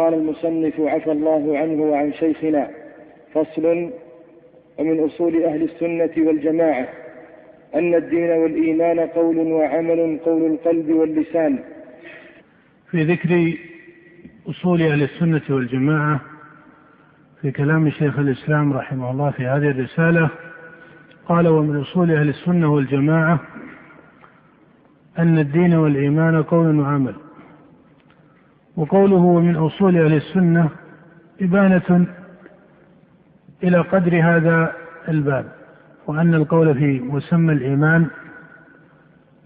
قال المصنف عفى الله عنه وعن شيخنا فصل ومن أصول أهل السنة والجماعة أن الدين والإيمان قول وعمل قول القلب واللسان. في ذكر أصول أهل السنة والجماعة في كلام شيخ الإسلام رحمه الله في هذه الرسالة قال ومن أصول أهل السنة والجماعة أن الدين والإيمان قول وعمل. وقوله ومن أصول أهل السنة إبانة إلى قدر هذا الباب وأن القول في مسمى الإيمان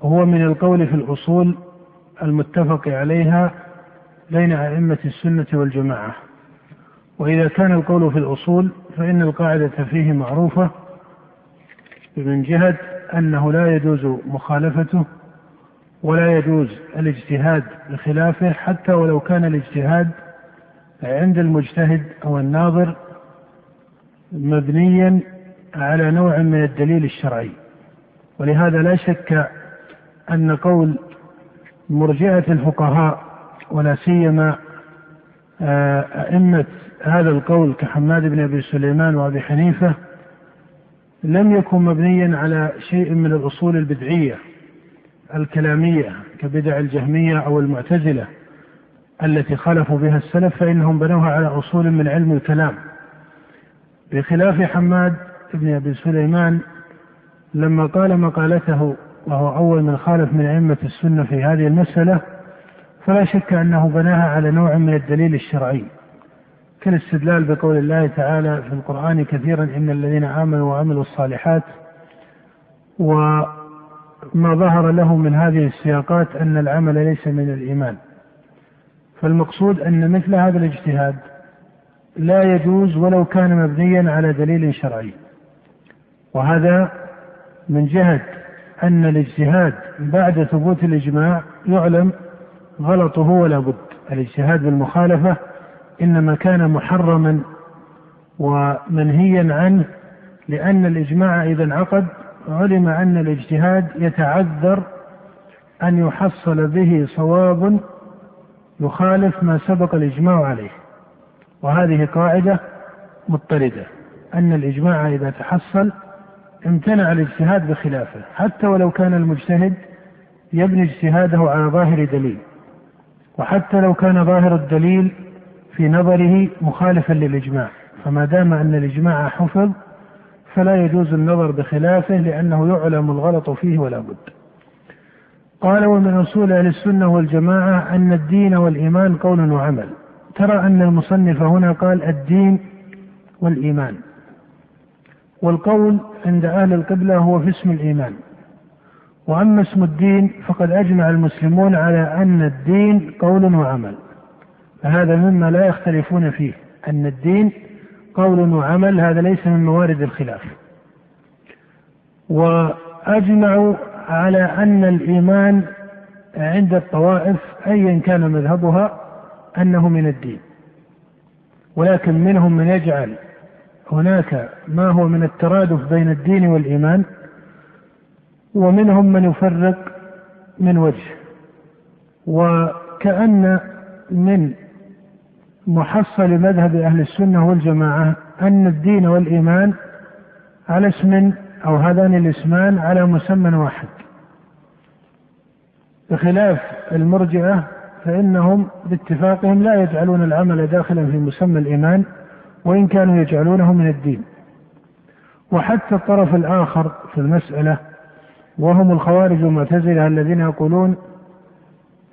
هو من القول في الأصول المتفق عليها بين أئمة السنة والجماعة. وإذا كان القول في الأصول فإن القاعدة فيه معروفة من جهة أنه لا يجوز مخالفته ولا يجوز الاجتهاد بخلافه حتى ولو كان الاجتهاد عند المجتهد أو الناظر مبنيا على نوع من الدليل الشرعي. ولهذا لا شك أن قول مرجئة الفقهاء ولا سيما آه، أئمة هذا القول كحماد بن أبي سليمان وأبي حنيفة لم يكن مبنيا على شيء من الأصول البدعية. الكلامية كبدع الجهمية أو المعتزلة التي خالفوا بها السلف فإنهم بنوها على أصول من علم الكلام. بخلاف حماد بن أبي سليمان لما قال مقالته وهو أول من خالف من أئمة السنة في هذه المسألة فلا شك أنه بناها على نوع من الدليل الشرعي. كالاستدلال بقول الله تعالى في القرآن كثيرا إن الذين آمنوا وعملوا الصالحات وما ظهر له من هذه السياقات أن العمل ليس من الإيمان. فالمقصود أن مثل هذا الاجتهاد لا يجوز ولو كان مبنيا على دليل شرعي. وهذا من جهة أن الاجتهاد بعد ثبوت الإجماع يعلم غلطه ولا بد. الاجتهاد بالمخالفة إنما كان محرما ومنهيا عنه لأن الإجماع إذا انعقد علم أن الاجتهاد يتعذر أن يحصل به صواب يخالف ما سبق الإجماع عليه. وهذه قاعدة مضطردة أن الإجماع إذا تحصل امتنع الاجتهاد بخلافه حتى ولو كان المجتهد يبني اجتهاده على ظاهر دليل. وحتى لو كان ظاهر الدليل في نظره مخالفا للإجماع. فما دام أن الإجماع حفظ فلا يجوز النظر بخلافه لأنه يعلم الغلط فيه ولا بد. قال ومن أصول أهل السنة والجماعة أن الدين والإيمان قول وعمل. ترى أن المصنف هنا قال الدين والإيمان. والقول عند أهل القبلة هو في اسم الإيمان. وأما اسم الدين فقد أجمع المسلمون على أن الدين قول وعمل. فهذا مما لا يختلفون فيه. أن الدين قول وعمل هذا ليس من موارد الخلاف. وأجمعوا على أن الإيمان عند الطوائف أيا كان مذهبها أنه من الدين. ولكن منهم من يجعل هناك ما هو من الترادف بين الدين والإيمان ومنهم من يفرق من وجه. وكأن من محصل مذهب أهل السنة والجماعة أن الدين والإيمان على اسم أو هذان الاسمان على مسمى واحد. بخلاف المرجئة فإنهم باتفاقهم لا يجعلون العمل داخلا في مسمى الإيمان وإن كانوا يجعلونه من الدين. وحتى الطرف الآخر في المسألة وهم الخوارج والمعتزلة الذين يقولون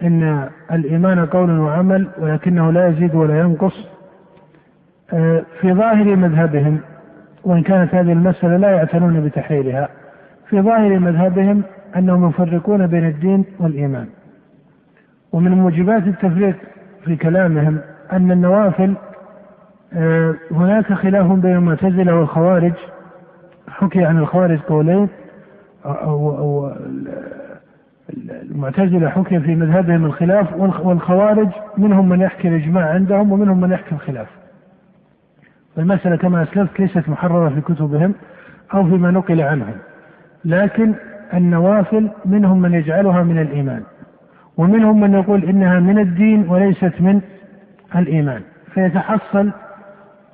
إن الإيمان قول وعمل ولكنه لا يزيد ولا ينقص آه، في ظاهر مذهبهم وإن كانت هذه المسألة لا يعتنون بتحليلها في ظاهر مذهبهم أنهم يفرقون بين الدين والإيمان. ومن موجبات التفريق في كلامهم أن النوافل آه، هناك خلاف بين المعتزلة والخوارج حكي عن الخوارج قولين أو, أو المعتزلة حكي في مذهبهم الخلاف والخوارج منهم من يحكي الإجماع عندهم ومنهم من يحكي الخلاف. المسألة كما أسلفت ليست محررة في كتبهم أو فيما نقل عنهم لكن النوافل منهم من يجعلها من الإيمان ومنهم من يقول إنها من الدين وليست من الإيمان. فيتحصل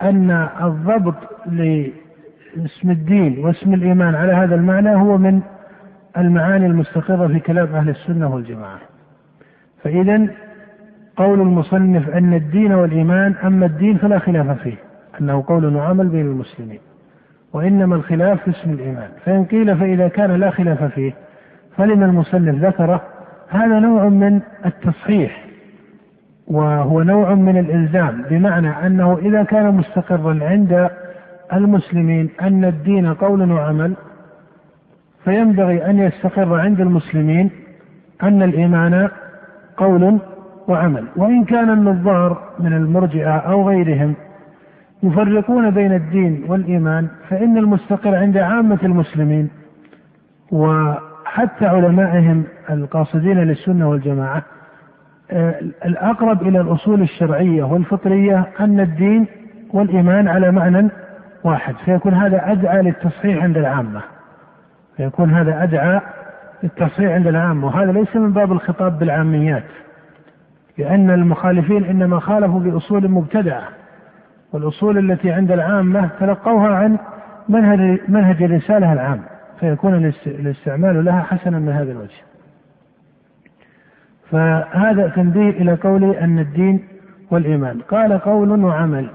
أن الضبط لاسم الدين واسم الإيمان على هذا المعنى هو من المعاني المستقرة في كلام أهل السنة والجماعة. فإذا قول المصنف أن الدين والإيمان أما الدين فلا خلاف فيه أنه قول وعمل بين المسلمين وإنما الخلاف في اسم الإيمان. فإن قيل فإذا كان لا خلاف فيه فلما المصنف ذكره هذا نوع من التصحيح وهو نوع من الإلزام بمعنى أنه إذا كان مستقرا عند المسلمين أن الدين قول وعمل فينبغي أن يستقر عند المسلمين أن الإيمان قول وعمل. وإن كان النظار من المرجئة أو غيرهم يفرقون بين الدين والإيمان فإن المستقر عند عامة المسلمين وحتى علمائهم القاصدين للسنة والجماعة آه، الأقرب إلى الأصول الشرعية والفطرية أن الدين والإيمان على معنى واحد فيكون هذا أدعى للتصحيح عند العامة. فيكون هذا أدعى للتصحيح عند العامة. وهذا ليس من باب الخطاب بالعاميات لأن المخالفين إنما خالفوا بأصول مبتدعة والأصول التي عند العامة تلقوها عن منهج منهج الرسالة العام فيكون الاستعمال لها حسنا من هذا الوجه. فهذا تنبيه إلى قولي أن الدين والإيمان. قال قول وعمل.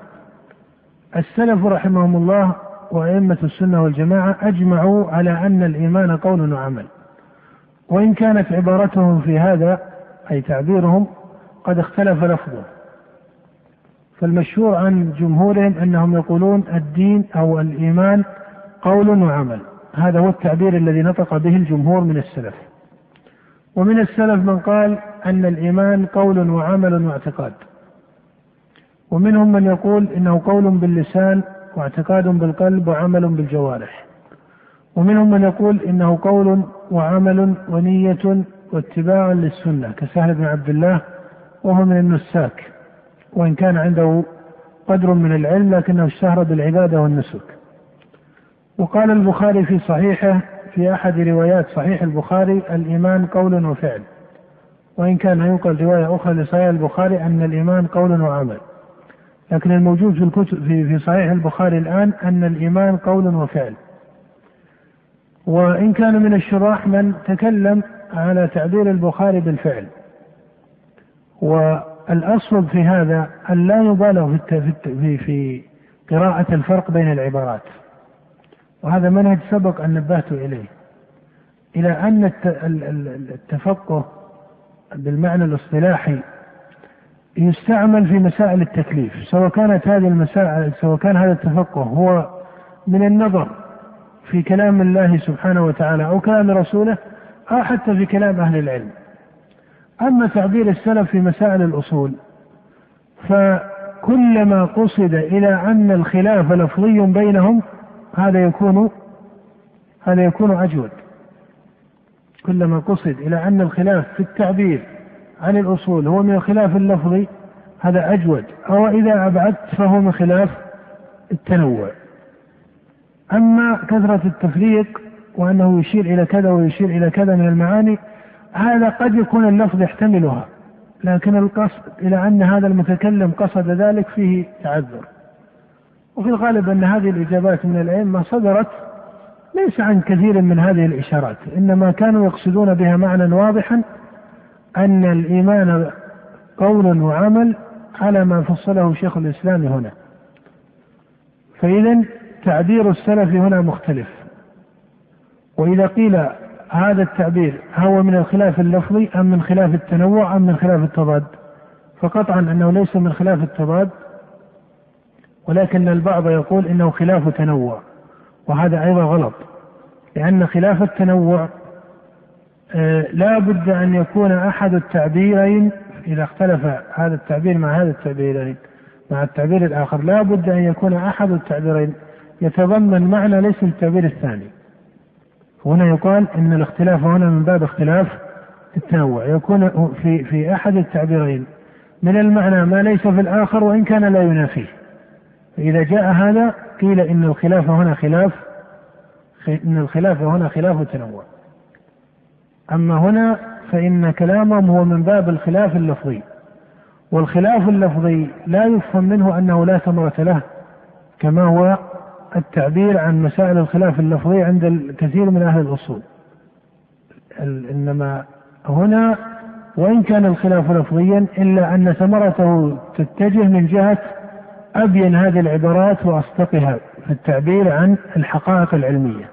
السلف رحمهم الله وأئمة السنة والجماعة أجمعوا على أن الإيمان قول وعمل. وإن كانت عبارتهم في هذا أي تعبيرهم قد اختلف لفظه. فالمشهور عن جمهورهم أنهم يقولون الدين أو الإيمان قول وعمل. هذا هو التعبير الذي نطق به الجمهور من السلف. ومن السلف من قال أن الإيمان قول وعمل واعتقاد. ومنهم من يقول إنه قول باللسان واعتقاد بالقلب وعمل بالجوارح. ومنهم من يقول إنه قول وعمل ونية واتباع للسنة كسهل بن عبد الله وهو من النساك وإن كان عنده قدر من العلم لكنه اشتهر بالعبادة والنسك. وقال البخاري في صحيحه في أحد روايات صحيح البخاري الإيمان قول وفعل. وإن كان ينقل رواية أخرى لصحيح البخاري أن الإيمان قول وعمل. لكن الموجود في الكتب في في صحيح البخاري الآن أن الإيمان قول وفعل. وإن كان من الشراح من تكلم على تعبير البخاري بالفعل. والأصل في هذا أن لا يبالغ في في في قراءة الفرق بين العبارات. وهذا منهج سبق أن نبهت إليه. إلى أن التفقه بالمعنى الاصطلاحي يستعمل في مسائل التكليف سواء كانت هذه المسائل سواء كان هذا التفقه هو من النظر في كلام الله سبحانه وتعالى أو كلام رسوله أو حتى في كلام أهل العلم. أما تعبير السلف في مسائل الأصول فكلما قصد إلى أن الخلاف لفظي بينهم هذا يكون هذا يكون أجود كلما قصد إلى أن الخلاف في التعبير عن الأصول هو من الخلاف اللفظي هذا أجود. أو إذا أبعدت فهو من خلاف التنوع. أما كثرة التفريق وأنه يشير إلى كذا ويشير إلى كذا من المعاني هذا قد يكون اللفظ يحتملها. لكن القصد إلى أن هذا المتكلم قصد ذلك فيه تعذر. وفي الغالب أن هذه الإجابات من الأئمة صدرت ليس عن كثير من هذه الإشارات إنما كانوا يقصدون بها معنى واضحا أن الإيمان قول وعمل على ما فصله شيخ الإسلام هنا. فإذا تعبير السلف هنا مختلف. وإذا قيل هذا التعبير هو من الخلاف اللفظي أم من خلاف التنوع أم من خلاف التضاد؟ فقطعا أنه ليس من خلاف التضاد ولكن البعض يقول إنه خلاف تنوع وهذا أيضا غلط لأن خلاف التنوع لا بد أن يكون أحد التعبيرين إذا اختلف هذا التعبير مع هذا التعبيرين مع التعبير الآخر لا بد أن يكون أحد التعبيرين. يتضمن معنى ليس التعبير الثاني. هنا يقال إن الاختلاف هنا من باب اختلاف التنوع. يكون في في أحد التعبيرين. من المعنى ما ليس في الآخر وإن كان لا ينافيه. فاذا جاء هذا قيل إن الخلاف هنا خلاف إن الخلاف هنا خلاف تنوع أما هنا فإن كلامهم هو من باب الخلاف اللفظي والخلاف اللفظي لا يفهم منه أنه لا ثمرة له كما هو التعبير عن مسائل الخلاف اللفظي عند الكثير من أهل الأصول. إنما هنا وإن كان الخلاف لفظيا إلا أن ثمرته تتجه من جهة أبين هذه العبارات وأصدقها في التعبير عن الحقائق العلمية.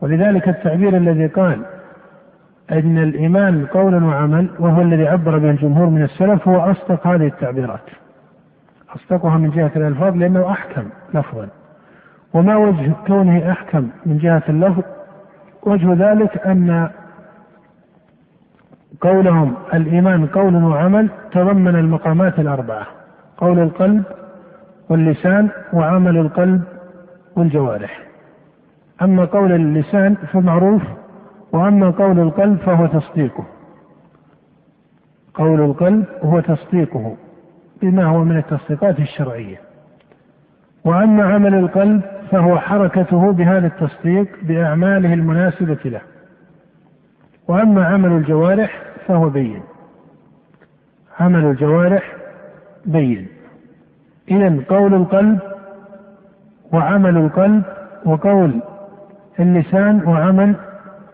ولذلك التعبير الذي قال أن الإيمان قول وعمل وهو الذي عبر به الجمهور من السلف هو أصدق هذه التعبيرات. أصدقها من جهة الألفاظ لأنه أحكم لفظا. وما وجه كونه أحكم من جهة اللفظ؟ وجه ذلك أن قولهم الإيمان قول وعمل تضمن المقامات الأربعة قول القلب واللسان وعمل القلب والجوارح. أما قول اللسان فمعروف وأما قول القلب فهو تصديقه. قول القلب هو تصديقه بما هو من التصديقات الشرعية. وأما عمل القلب فهو حركته بهذا التصديق بأعماله المناسبة له. وأما عمل الجوارح فهو بين. عمل الجوارح بين. إذا قول القلب وعمل القلب وقول اللسان وعمل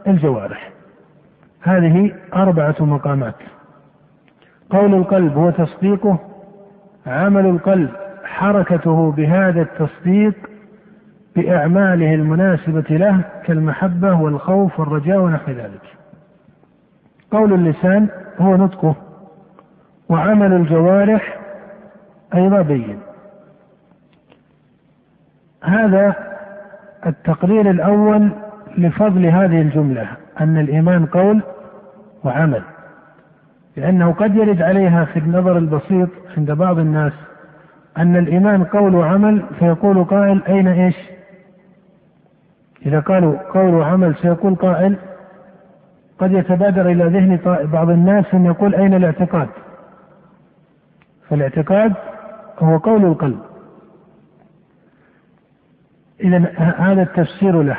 الجوارح. هذه أربعة مقامات. قول القلب هو تصديقه عمل القلب حركته بهذا التصديق بأعماله المناسبة له كالمحبة والخوف والرجاء ونحو ذلك. قول اللسان هو نطقه وعمل الجوارح أيضا بين. هذا التقرير الأول لفضل هذه الجملة أن الإيمان قول وعمل لأنه قد يرد عليها في النظر البسيط عند بعض الناس أن الإيمان قول وعمل فيقول قائل أين إيش؟ إذا قالوا قول وعمل سيقول قائل قد يتبادر إلى ذهن بعض الناس أن يقول أين الاعتقاد؟ فالاعتقاد هو قول القلب إذا هذا التفسير له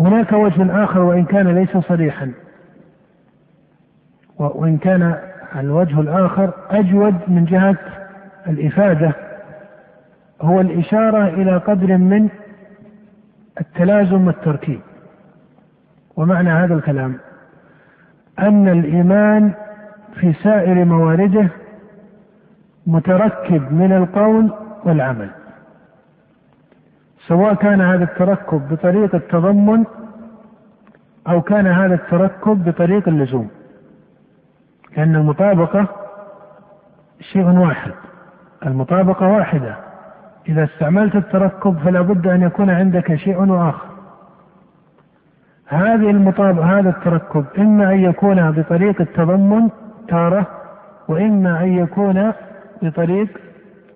هناك وجه آخر وإن كان ليس صريحا. وإن كان الوجه الآخر أجود من جهة الإفادة هو الإشارة إلى قدر من التلازم والتركيب. ومعنى هذا الكلام أن الإيمان في سائر مواردة متركب من القول والعمل. سواء كان هذا التركب بطريق التضمن أو كان هذا التركب بطريق اللزوم. لأن المطابقة شيء واحد. المطابقة واحدة. إذا استعملت التركب فلا بد أن يكون عندك شيء آخر. هذه المطابقة هذا التركب إما أن يكون بطريق التضمن تارة وإما أن يكون بطريق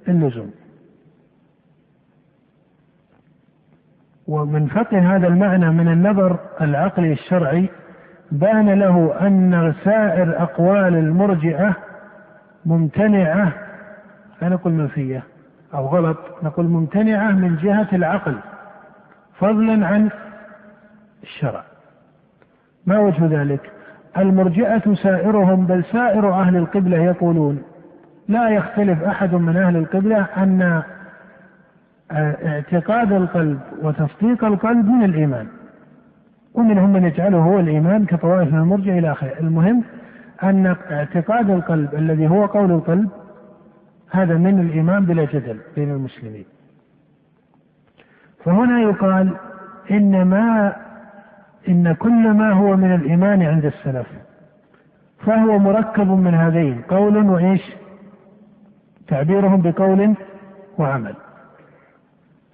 اللزوم. ومن فقه هذا المعنى من النظر العقلي الشرعي بان له أن سائر أقوال المرجئة ممتنعة لا نقول منفية أو غلط نقول ممتنعة من جهة العقل فضلا عن الشرع. ما وجه ذلك؟ المرجئة سائرهم بل سائر أهل القبلة يقولون لا يختلف أحد من أهل القبلة أن اعتقاد القلب وتصديق القلب من الإيمان. ومنهم من يجعله هو الإيمان كطوائف من المرجع إلى آخره. المهم أن اعتقاد القلب الذي هو قول القلب هذا من الإيمان بلا جدل بين المسلمين. فهنا يقال إن ما إن كل ما هو من الإيمان عند السلف فهو مركب من هذين قول وإيش؟ تعبيرهم بقول وعمل.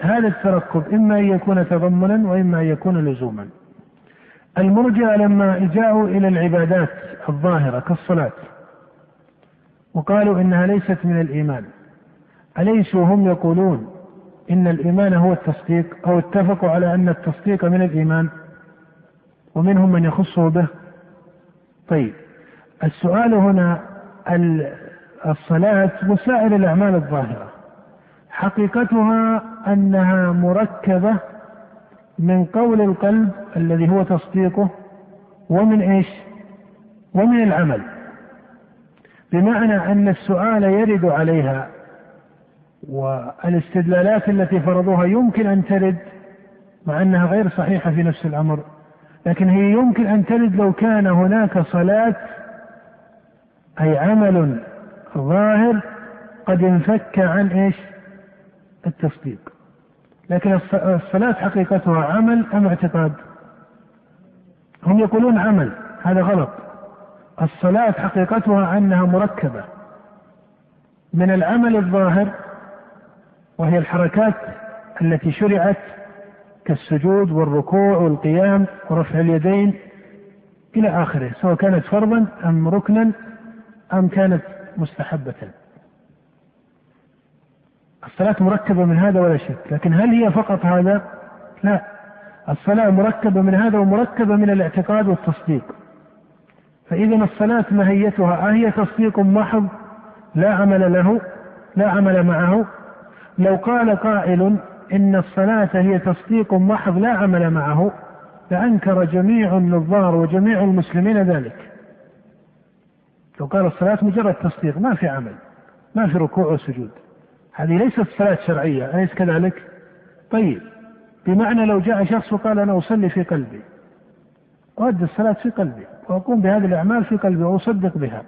هذا التركب إما أن يكون تضمنا وإما أن يكون لزوما. المرجع لما جاءوا إلى العبادات الظاهرة كالصلاة وقالوا إنها ليست من الإيمان. أليسوا هم يقولون إن الإيمان هو التصديق أو اتفقوا على أن التصديق من الإيمان ومنهم من يخصه به؟ طيب السؤال هنا الصلاة وسائر الأعمال الظاهرة. حقيقتها أنها مركبة من قول القلب الذي هو تصديقه ومن إيش؟ ومن العمل. بمعنى أن السؤال يرد عليها والاستدلالات التي فرضوها يمكن أن ترد مع أنها غير صحيحة في نفس الأمر لكن هي يمكن أن ترد لو كان هناك صلاة أي عمل ظاهر قد انفك عن إيش؟ التصديق. لكن الصلاة حقيقتها عمل أم اعتقاد؟ هم يقولون عمل هذا غلط. الصلاة حقيقتها أنها مركبة من العمل الظاهر وهي الحركات التي شرعت كالسجود والركوع والقيام ورفع اليدين إلى آخره سواء كانت فرضا أم ركنا أم كانت مستحبة الصلاة مركبة من هذا ولا شك لكن هل هي فقط هذا؟ لا. الصلاة مركبة من هذا ومركبة من الاعتقاد والتصديق. فإذا الصلاة ماهيتها أهي تصديق محض لا عمل له لا عمل معه. لو قال قائل إن الصلاة هي تصديق محض لا عمل معه لأنكر جميع النظار وجميع المسلمين ذلك. لو قال الصلاة مجرد تصديق ما في عمل ما في ركوع وسجود. هذه ليست صلاة شرعية أليس كذلك؟ طيب بمعنى لو جاء شخص وقال أنا أصلي في قلبي أؤدي الصلاة في قلبي وأقوم بهذه الأعمال في قلبي وأصدق بها.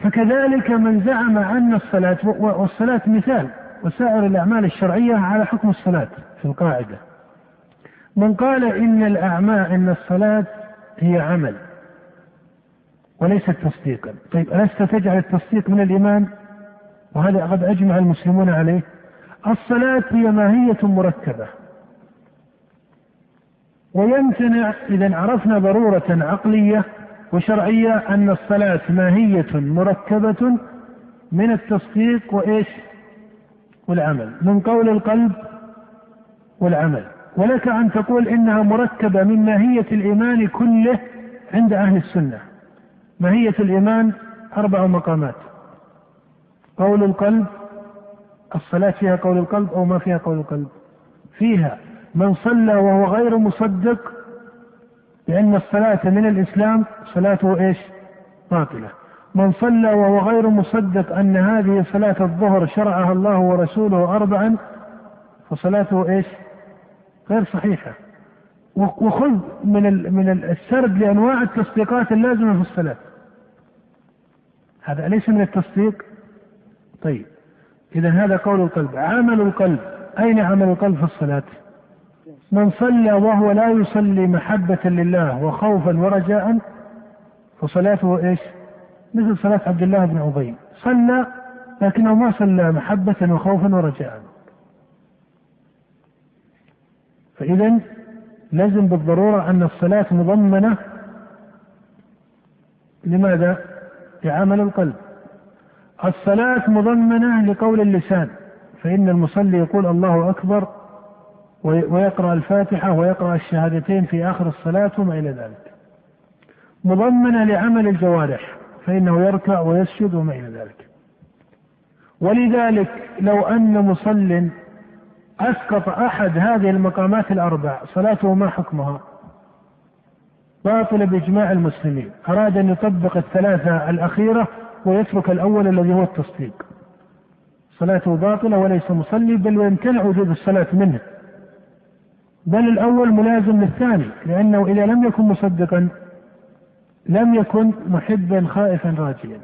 فكذلك من زعم أن الصلاة والصلاة مثال وسائر الأعمال الشرعية على حكم الصلاة في القاعدة. من قال إن الأعمال إن الصلاة هي عمل وليست تصديقا. طيب ألست تجعل التصديق من الإيمان؟ وهذا قد أجمع المسلمون عليه. الصلاة هي ماهية مركبة. ويمتنع إذا عرفنا ضرورة عقلية وشرعية أن الصلاة ماهية مركبة من التصديق وإيش؟ والعمل. من قول القلب والعمل. ولك أن تقول إنها مركبة من ماهية الإيمان كله عند أهل السنة. ماهية الإيمان أربع مقامات. قول القلب الصلاة فيها قول القلب أو ما فيها قول القلب؟ فيها. من صلى وهو غير مصدق لأن الصلاة من الإسلام صلاته إيش؟ باطلة. من صلى وهو غير مصدق أن هذه صلاة الظهر شرعها الله ورسوله أربعا فصلاته إيش؟ غير صحيحة. وخذ من من السرد لأنواع التصديقات اللازمة في الصلاة. هذا أليس من التصديق طيب. إذا هذا قول القلب. عمل القلب. أين عمل القلب في الصلاة؟ من صلى وهو لا يصلي محبة لله وخوفا ورجاء فصلاته إيش؟ مثل صلاة عبد الله بن أبي صلى لكنه ما صلى محبة وخوفا ورجاء. فإذا لازم بالضرورة أن الصلاة مضمنة. لماذا؟ لعمل القلب. الصلاة مضمنة لقول اللسان فإن المصلي يقول الله أكبر ويقرأ الفاتحة ويقرأ الشهادتين في آخر الصلاة وما إلى ذلك. مضمنة لعمل الجوارح فإنه يركع ويسجد وما إلى ذلك. ولذلك لو أن مصل أسقط أحد هذه المقامات الأربع صلاته ما حكمها؟ باطلة بإجماع المسلمين. أراد أن يطبق الثلاثة الأخيرة ويترك الأول الذي هو التصديق. صلاته باطلة وليس مصلي بل ويمتنع وجود الصلاة منه. بل الأول ملازم للثاني لأنه إذا لم يكن مصدقا لم يكن محبا خائفا راجيا.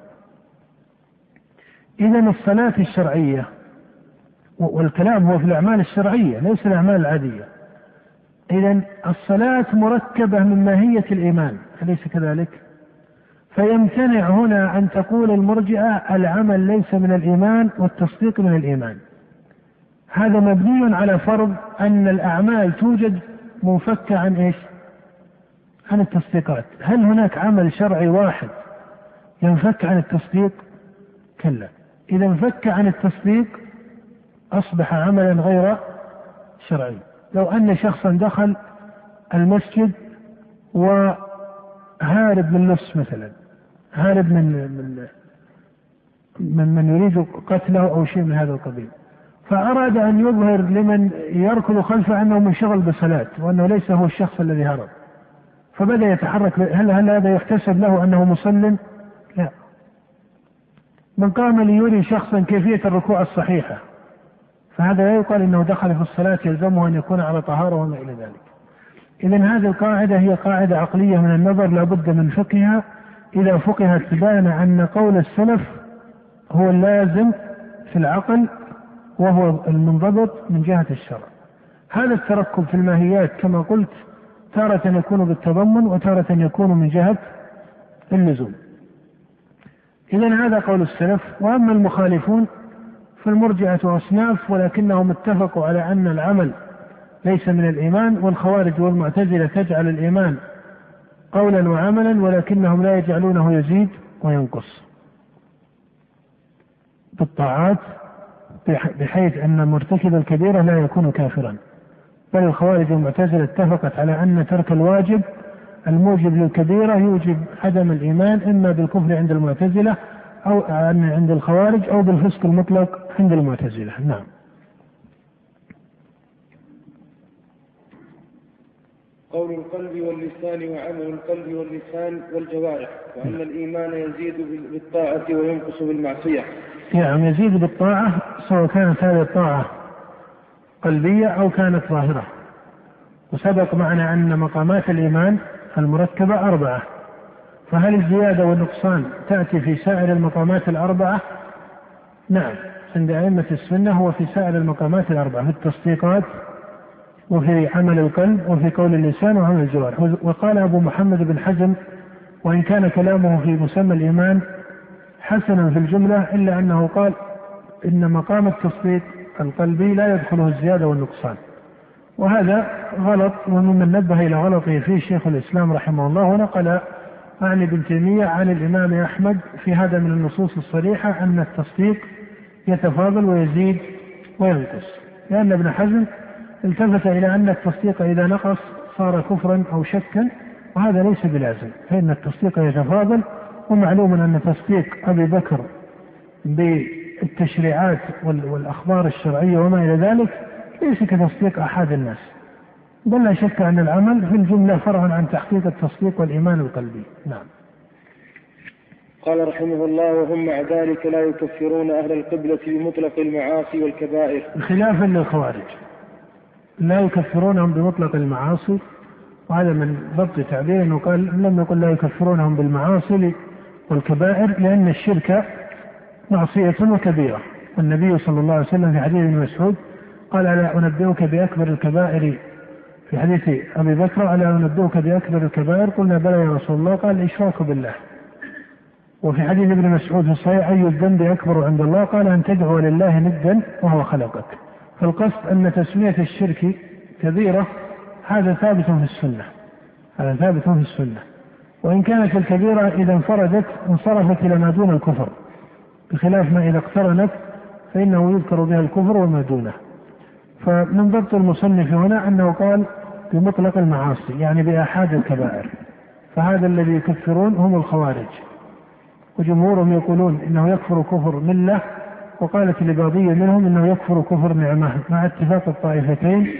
إذا الصلاة الشرعية والكلام هو في الأعمال الشرعية ليس الأعمال العادية. إذا الصلاة مركبة من ماهية الإيمان أليس كذلك؟ فيمتنع هنا أن تقول المرجئة العمل ليس من الإيمان والتصديق من الإيمان. هذا مبني على فرض أن الأعمال توجد منفكة عن إيش؟ عن التصديقات. هل هناك عمل شرعي واحد ينفك عن التصديق؟ كلا. إذا انفك عن التصديق أصبح عملا غير شرعي. لو أن شخصا دخل المسجد وهارب من نفس مثلا هارب من من من, من يريد قتله أو شيء من هذا القبيل. فأراد أن يظهر لمن يركض خلفه أنه منشغل بصلاة وأنه ليس هو الشخص الذي هرب. فبدأ يتحرك هل هل هذا يحتسب له أنه مصل؟ لا. من قام ليري شخصا كيفية الركوع الصحيحة. فهذا لا يقال إنه دخل في الصلاة يلزمه أن يكون على طهارة وما إلى ذلك. اذا هذه القاعدة هي قاعدة عقلية من النظر لا بد من فقهها. إذا فقهت بان أن قول السلف هو اللازم في العقل وهو المنضبط من جهة الشرع. هذا التركب في الماهيات كما قلت تارة يكون بالتضمن وتارة يكون من جهة اللزوم. إذا هذا قول السلف وأما المخالفون فالمرجعة أصناف ولكنهم اتفقوا على أن العمل ليس من الإيمان والخوارج والمعتزلة تجعل الإيمان قولا وعملا ولكنهم لا يجعلونه يزيد وينقص. بالطاعات بحيث أن مرتكب الكبيرة لا يكون كافرا. بل الخوارج والمعتزلة اتفقت على أن ترك الواجب الموجب للكبيرة يوجب عدم الإيمان إما بالكفر عند المعتزلة أو عند الخوارج أو بالفسق المطلق عند المعتزلة. نعم. قول القلب واللسان وعمل القلب واللسان والجوارح وأن الإيمان يزيد بالطاعة وينقص بالمعصية. نعم يزيد بالطاعة سواء كانت هذه الطاعة قلبية أو كانت ظاهرة. وسبق معنا أن مقامات الإيمان المركبة أربعة. فهل الزيادة والنقصان تأتي في سائر المقامات الأربعة؟ نعم عند أئمة السنة هو في سائر المقامات الأربعة. في التصديقات وفي عمل القلب وفي قول اللسان وعمل الجوارح وقال أبو محمد بن حزم وإن كان كلامه في مسمى الإيمان حسنا في الجملة إلا أنه قال إن مقام التصديق القلبي لا يدخله الزيادة والنقصان. وهذا غلط وممن نبه إلى غلطه فيه شيخ الإسلام رحمه الله ونقل عن ابن تيمية عن الإمام أحمد في هذا من النصوص الصريحة أن التصديق يتفاضل ويزيد وينقص. لأن ابن حزم التفت إلى أن التصديق إذا نقص صار كفرا أو شكا وهذا ليس بلازم فإن التصديق يتفاضل ومعلوم أن تصديق أبي بكر بالتشريعات والأخبار الشرعية وما إلى ذلك ليس كتصديق أحد الناس. بل لا شك أن العمل في الجملة فرع عن تحقيق التصديق والإيمان القلبي. نعم. قال رحمه الله وهم مع ذلك لا يكفرون أهل القبلة بمطلق المعاصي والكبائر. خلافا للخوارج. لا يكفرونهم بمطلق المعاصي. وهذا من ضبط تعبير إنه قال لم يقل لا يكفرونهم بالمعاصي والكبائر لأن الشرك معصية وكبيرة. والنبي صلى الله عليه وسلم في حديث ابن مسعود قال ألا أنبئك بأكبر الكبائر؟ في حديث أبي بكر ألا أنبئك بأكبر الكبائر؟ قلنا بلى يا رسول الله. قال الإشراك بالله. وفي حديث ابن مسعود في الصحيح أي الذنب أكبر عند الله؟ قال أن تدعو لله ندا وهو خلقك. فالقصد أن تسمية الشرك كبيرة هذا ثابت في السنة. هذا ثابت في السنة. وإن كانت الكبيرة إذا انفردت انصرفت إلى ما دون الكفر. بخلاف ما إذا اقترنت فإنه يذكر بها الكفر وما دونه. فمن ضبط المصنف هنا أنه قال بمطلق المعاصي يعني بآحاد الكبائر. فهذا الذي يكفرون هم الخوارج. وجمهورهم يقولون إنه يكفر كفر ملة وقالت لبعضية منهم إنه يكفر كفر نعمة مع اتفاق الطائفتين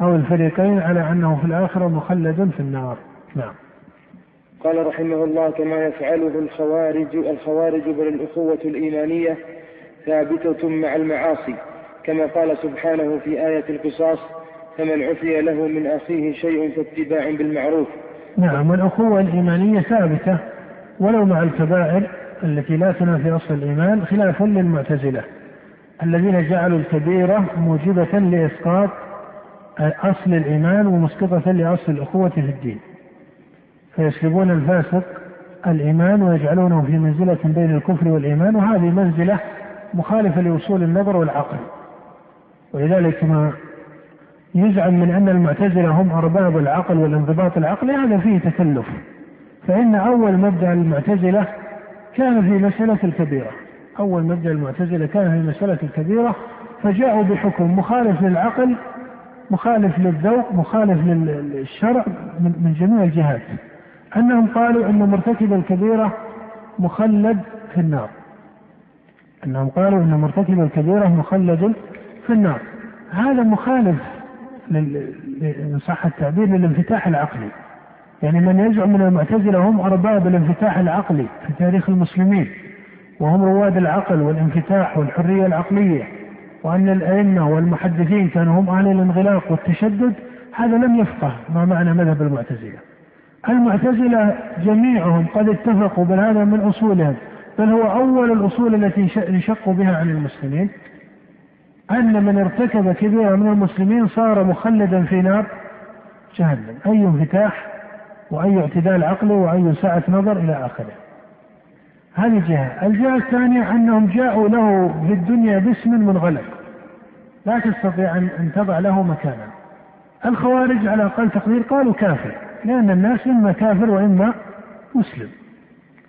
أو الفريقين على أنه في الآخرة مخلد في النار. نعم. قال رحمه الله كما يفعله الخوارج الخوارج بل الأخوة الإيمانية ثابتة مع المعاصي كما قال سبحانه في آية القصاص فمن عفي له من أخيه شيء فاتباع بالمعروف نعم والأخوة الإيمانية ثابتة ولو مع الكبائر التي لا تنافي أصل الإيمان خلافا للمعتزلة الذين جعلوا الكبيرة موجبة لإسقاط أصل الإيمان ومسقطة لأصل الأخوة في الدين. فيسلبون الفاسق الإيمان ويجعلونه في منزلة بين الكفر والإيمان وهذه منزلة مخالفة لأصول النظر والعقل. ولذلك ما يزعم من أن المعتزلة هم أرباب العقل والانضباط العقلي هذا فيه تكلف. فإن أول مبدأ المعتزلة كان في مسألة الكبيرة. أول مبدأ المعتزلة كان في مسألة الكبيرة فجاءوا بحكم مخالف للعقل مخالف للذوق مخالف للشرع من جميع الجهات. أنهم قالوا أن مرتكب الكبيرة مخلد في النار. أنهم قالوا أن مرتكب الكبيرة مخلد في النار. هذا مخالف إن صح التعبير للانفتاح العقلي. يعني من يزعم من المعتزلة هم أرباب الانفتاح العقلي في تاريخ المسلمين وهم رواد العقل والانفتاح والحرية العقلية وأن الأئمة والمحدثين كانوا هم أهل الانغلاق والتشدد هذا لم يفقه ما معنى مذهب المعتزلة. المعتزلة جميعهم قد اتفقوا بل هذا من أصولهم بل هو أول الأصول التي انشقوا بها عن المسلمين. أن من ارتكب كبيرة من المسلمين صار مخلدا في نار جهنم. أي انفتاح؟ وأي اعتدال عقلي وأي سعة نظر إلى آخره. هذه جهة الجهة الثانية أنهم جاءوا له في الدنيا باسم منغلق. لا تستطيع أن تضع له مكانا. الخوارج على أقل تقدير قالوا كافر لأن الناس إما كافر وإما مسلم.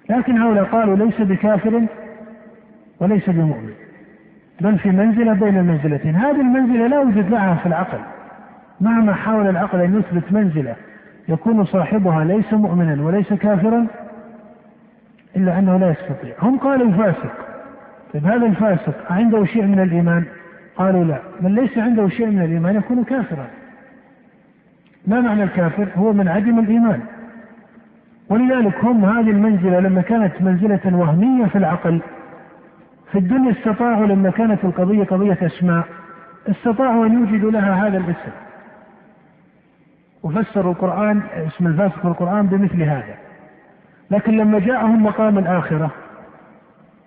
لكن هؤلاء قالوا ليس بكافر وليس بمؤمن بل في منزلة بين المنزلتين. هذه المنزلة لا وجد لها في العقل. مهما حاول العقل أن يثبت منزلة يكون صاحبها ليس مؤمنا وليس كافرا إلا أنه لا يستطيع. هم قالوا فاسق طيب هذا الفاسق عنده شيء من الإيمان؟ قالوا لا. من ليس عنده شيء من الإيمان يكون كافرا. ما معنى الكافر؟ هو من عدم الإيمان. ولذلك هم هذه المنزلة لما كانت منزلة وهمية في العقل في الدنيا استطاعوا لما كانت القضية قضية أسماء استطاعوا أن يوجدوا لها هذا الاسم. وفسروا القرآن اسم الفاسق في القرآن بمثل هذا. لكن لما جاءهم مقام الآخرة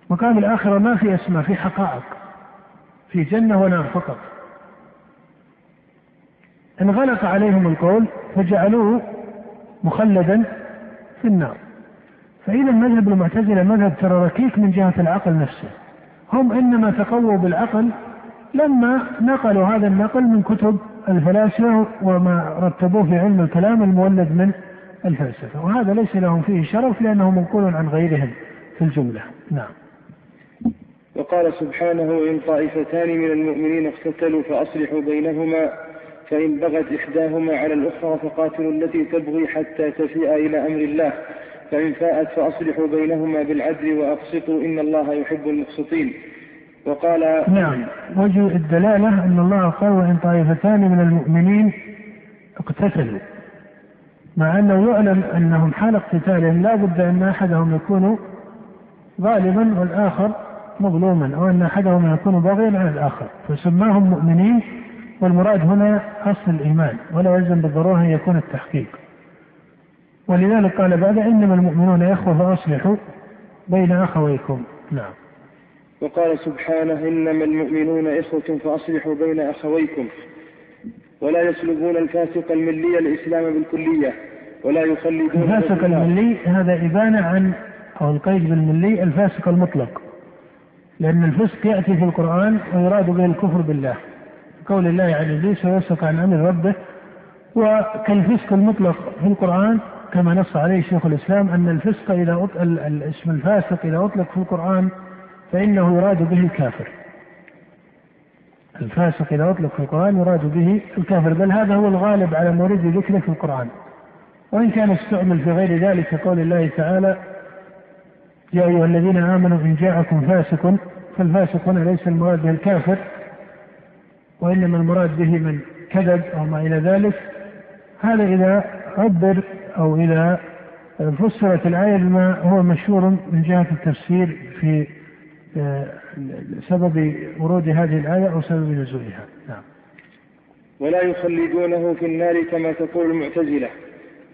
مقام الآخرة ما في أسماء في حقائق في جنة ونار فقط. انغلق عليهم القول فجعلوه مخلدا في النار. فإذا مذهب المعتزلة مذهب ترى ركيك من جهة العقل نفسه. هم إنما تقووا بالعقل لما نقلوا هذا النقل من كتب الفلاسفة وما رتبوه في علم الكلام المولد من الفلسفة. وهذا ليس لهم فيه شرف لأنه منقول عن غيرهم في الجملة. نعم. وقال سبحانه إن طائفتان من المؤمنين اقتتلوا فأصلحوا بينهما فإن بغت إحداهما على الأخرى فقاتلوا التي تبغي حتى تفيء إلى أمر الله فإن فاءت فأصلحوا بينهما بالعدل وأقسطوا إن الله يحب المقسطين. وقال نعم. وجه الدلالة أن الله قال وإن طائفتان من المؤمنين اقتتلوا. مع أنه يعلم أنهم حال اقتتالهم لا بد أن أحدهم يكون غالبا والآخر مظلوما أو أن أحدهم يكون باغيا على الآخر. فسماهم مؤمنين والمراد هنا أصل الإيمان ولا يلزم بالضرورة أن يكون التحقيق. ولذلك قال بعد إنما المؤمنون إخوة فأصلحوا بين أخويكم. نعم. وقال سبحانه إنما المؤمنون إخوة فأصلحوا بين أخويكم ولا يسلبون الفاسق الملي الإسلام بالكلية ولا يخلدون الفاسق الملي هذا إبانة عن أو القيد بالملي الفاسق المطلق. لأن الفسق يأتي في القرآن ويراد به الكفر بالله. قول الله عن ابليس ويفسق عن أمر ربه. وكالفسق المطلق في القرآن كما نص عليه شيخ الإسلام أن الفسق إذا الاسم الفاسق إذا أطلق في القرآن فإنه يراد به الكافر. الفاسق إذا أطلق في القرآن يراد به الكافر بل هذا هو الغالب على مورد ذكره في القرآن. وإن كان استعمل في غير ذلك كقول الله تعالى يا أيها الذين آمنوا إن جاءكم فاسق فالفاسق هنا ليس المراد به الكافر وإنما المراد به من كذب أو ما إلى ذلك هذا إذا عبر أو إذا فسرت الآية بما هو مشهور من جهة التفسير في سبب ورود هذه الآية أو سبب نزولها. نعم. ولا يخلدونه في النار كما تقول المعتزلة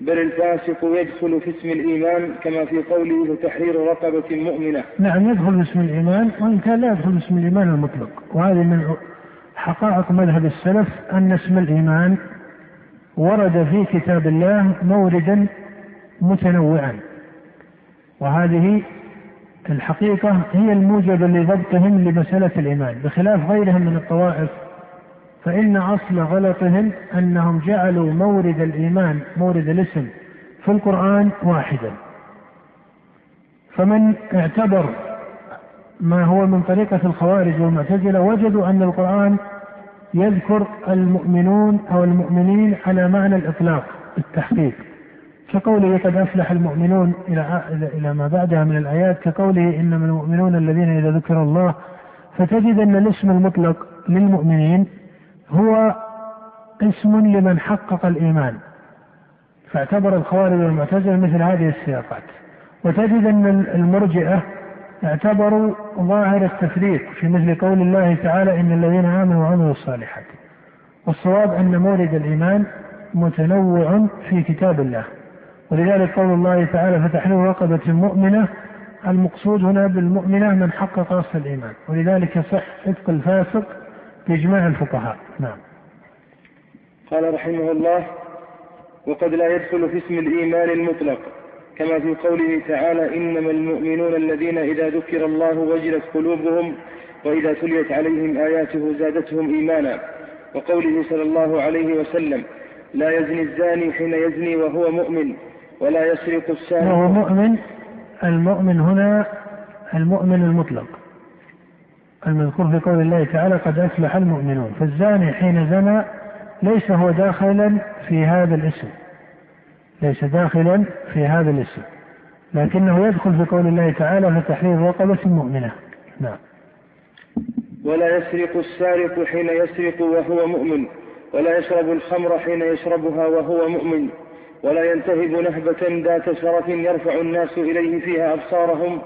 بل الفاسق يدخل في اسم الإيمان كما في قوله تحرير رقبة مؤمنة. نعم يدخل في اسم الإيمان وإن كان لا يدخل في اسم الإيمان المطلق. وهذه من حقائق مذهب السلف أن اسم الإيمان ورد في كتاب الله موردا متنوعا. وهذه الحقيقة هي الموجبة لضبطهم لمسألة الإيمان بخلاف غيرهم من الطوائف فإن أصل غلطهم أنهم جعلوا مورد الإيمان مورد الاسم في القرآن واحدا. فمن اعتبر ما هو من طريقة الخوارج والمعتزلة وجدوا أن القرآن يذكر المؤمنون أو المؤمنين على معنى الإطلاق التحقيق. كقوله قد أفلح المؤمنون إلى إلى ما بعدها من الآيات كقوله إنما المؤمنون الذين إذا ذكر الله فتجد أن الاسم المطلق للمؤمنين هو اسم لمن حقق الإيمان. فاعتبر الخوارج والمعتزلة مثل هذه السياقات. وتجد أن المرجئة اعتبروا ظاهر التفريق في مثل قول الله تعالى إن الذين آمنوا وعملوا الصالحات والصواب أن مورد الإيمان متنوع في كتاب الله. ولذلك قول الله تعالى فتحرير رقبة مؤمنة المقصود هنا بالمؤمنة من حقق أصل الإيمان. ولذلك يصح عتق الفاسق بإجماع الفقهاء. نعم. قال رحمه الله وقد لا يدخل في اسم الإيمان المطلق كما في قوله تعالى إنما المؤمنون الذين إذا ذكر الله وجلت قلوبهم وإذا تليت عليهم آياته زادتهم إيمانا. وقوله صلى الله عليه وسلم لا يزني الزاني حين يزني وهو مؤمن. ولا يسرق السارق. وهو مؤمن المؤمن هنا المؤمن المطلق. المذكور في قول الله تعالى قد أفلح المؤمنون. فالزاني حين زنى ليس هو داخلا في هذا الاسم. ليس داخلا في هذا الاسم. لكنه يدخل في قول الله تعالى فتحرير رقبة مؤمنة. نعم. ولا يسرق السارق حين يسرق وهو مؤمن ولا يشرب الخمر حين يشربها وهو مؤمن. ولا ينتهب نهبة ذات شرف يرفع الناس إليه فيها أبصارهم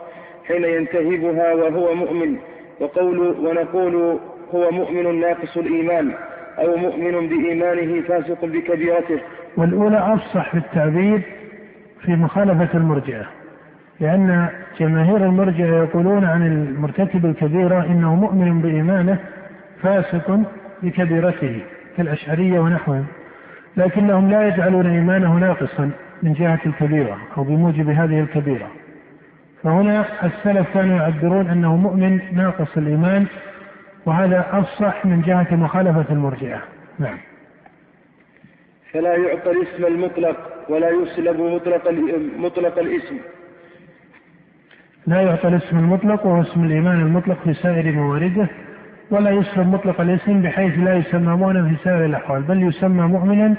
حين ينتهبها وهو مؤمن. وقول ونقول هو مؤمن ناقص الإيمان أو مؤمن بإيمانه فاسق بكبيرته. والأولى أفصح في التعبير في مخالفة المرجئة لأن جماهير المرجئة يقولون عن المرتكب الكبيرة إنه مؤمن بإيمانه فاسق بكبيرته كالأشعرية ونحوهم. لكنهم لا يجعلون إيمانه ناقصا من جهة الكبيرة أو بموجب هذه الكبيرة. فهنا السلف كانوا يعبرون أنه مؤمن ناقص الإيمان وهذا أفصح من جهة مخالفة المرجئة. نعم. فلا يعطى الاسم المطلق ولا يسلب مطلق مطلق الاسم. لا يعطى الاسم المطلق وهو اسم الإيمان المطلق في سائر مواردة. ولا يسلب مطلق الاسم بحيث لا يسمى مؤمنا في سائر الأحوال بل يسمى مؤمنا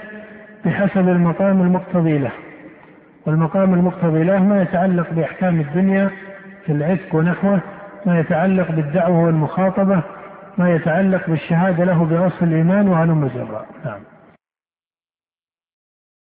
بحسب المقام المقتضي له. والمقام المقتضي له ما يتعلق بأحكام الدنيا في العتق ونحوه ما يتعلق بالدعوة والمخاطبة ما يتعلق بالشهادة له بأصل الإيمان وعلم الجراء. نعم.